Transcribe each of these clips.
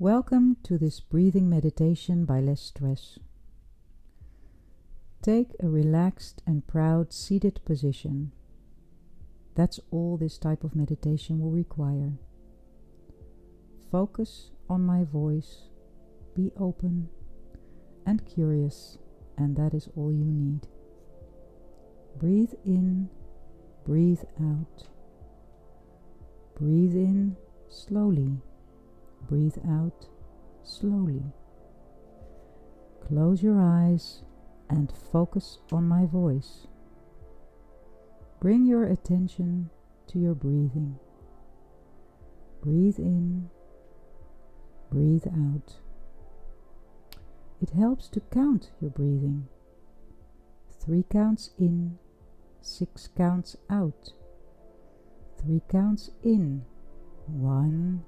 Welcome to this breathing meditation by Less Stress. Take a relaxed and proud seated position. That's all this type of meditation will require. Focus on my voice, be open and curious, and that is all you need. Breathe in, breathe out. Breathe in slowly Breathe out slowly. Close your eyes and focus on my voice. Bring your attention to your breathing. Breathe in, breathe out. It helps to count your breathing. Three counts in, six counts out. Three counts in, one,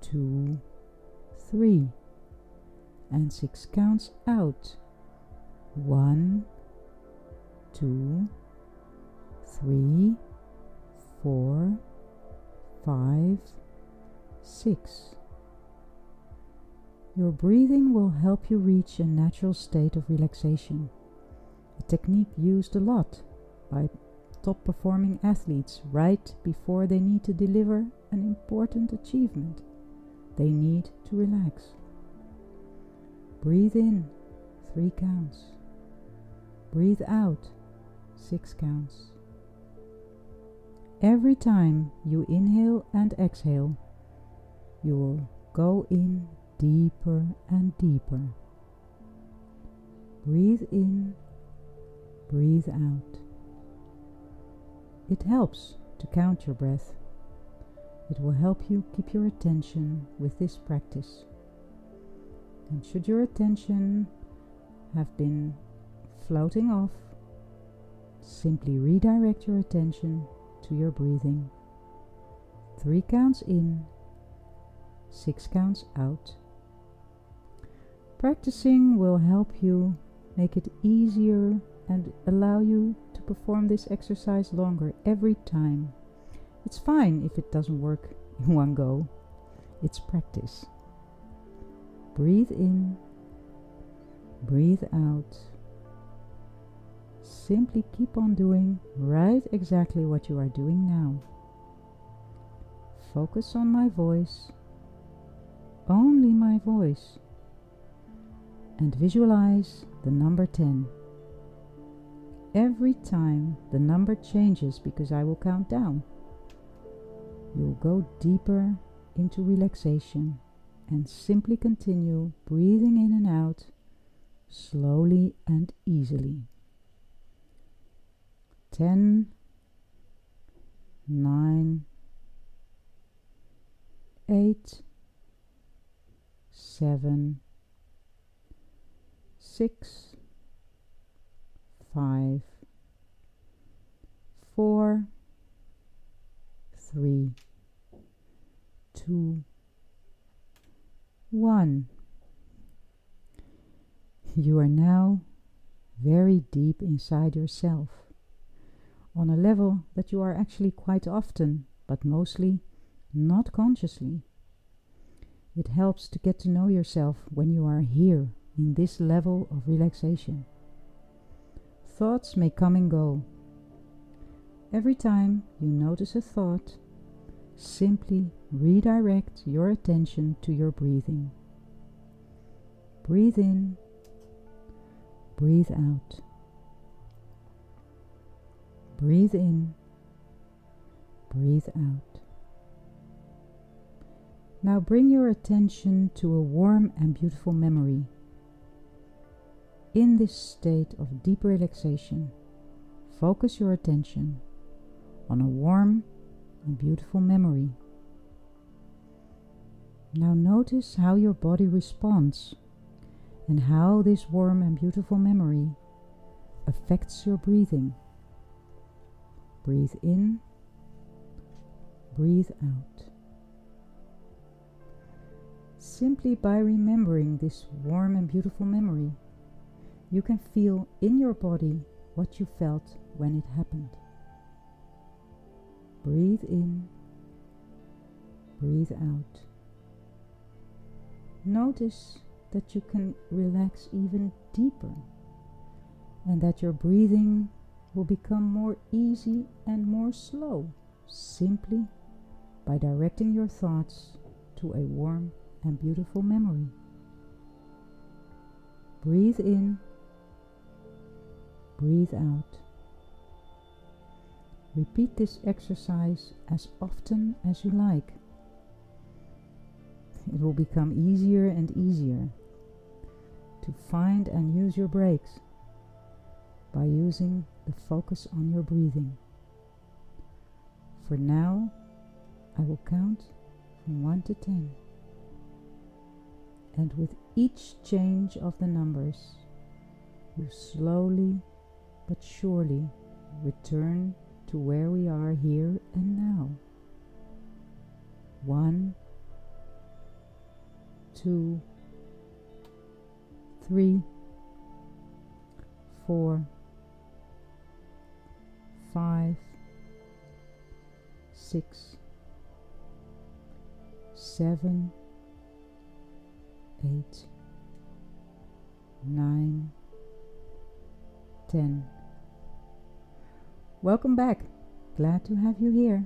two, three, and six counts out. One, two, three, four, five, six. Your breathing will help you reach a natural state of relaxation, a technique used a lot by top performing athletes right before they need to deliver an important achievement. They need to relax. Breathe in, three counts. Breathe out, six counts. Every time you inhale and exhale, you will go in deeper and deeper. Breathe in, breathe out. It helps to count your breath it will help you keep your attention with this practice. And should your attention have been floating off, simply redirect your attention to your breathing. Three counts in, six counts out. Practicing will help you make it easier and allow you to perform this exercise longer every time. It's fine if it doesn't work in one go. It's practice. Breathe in, breathe out. Simply keep on doing right exactly what you are doing now. Focus on my voice, only my voice, and visualize the number 10. Every time the number changes because I will count down you'll go deeper into relaxation and simply continue breathing in and out slowly and easily. 10, 9, 8, 7, 6, 5, 4, 3, two, one. You are now very deep inside yourself, on a level that you are actually quite often, but mostly not consciously. It helps to get to know yourself when you are here in this level of relaxation. Thoughts may come and go. Every time you notice a thought, simply redirect your attention to your breathing. Breathe in, breathe out. Breathe in, breathe out. Now bring your attention to a warm and beautiful memory. In this state of deep relaxation, focus your attention on a warm and beautiful memory. Now notice how your body responds and how this warm and beautiful memory affects your breathing. Breathe in, breathe out. Simply by remembering this warm and beautiful memory, you can feel in your body what you felt when it happened. Breathe in, breathe out. notice that you can relax even deeper and that your breathing will become more easy and more slow simply by directing your thoughts to a warm and beautiful memory. Breathe in, breathe out. Repeat this exercise as often as you like. It will become easier and easier to find and use your breaks by using the focus on your breathing. For now, I will count from 1 to 10. And with each change of the numbers, you slowly but surely return to where we are here and now. One, two, three, four, five, six, seven, eight, nine, ten. Welcome back. Glad to have you here.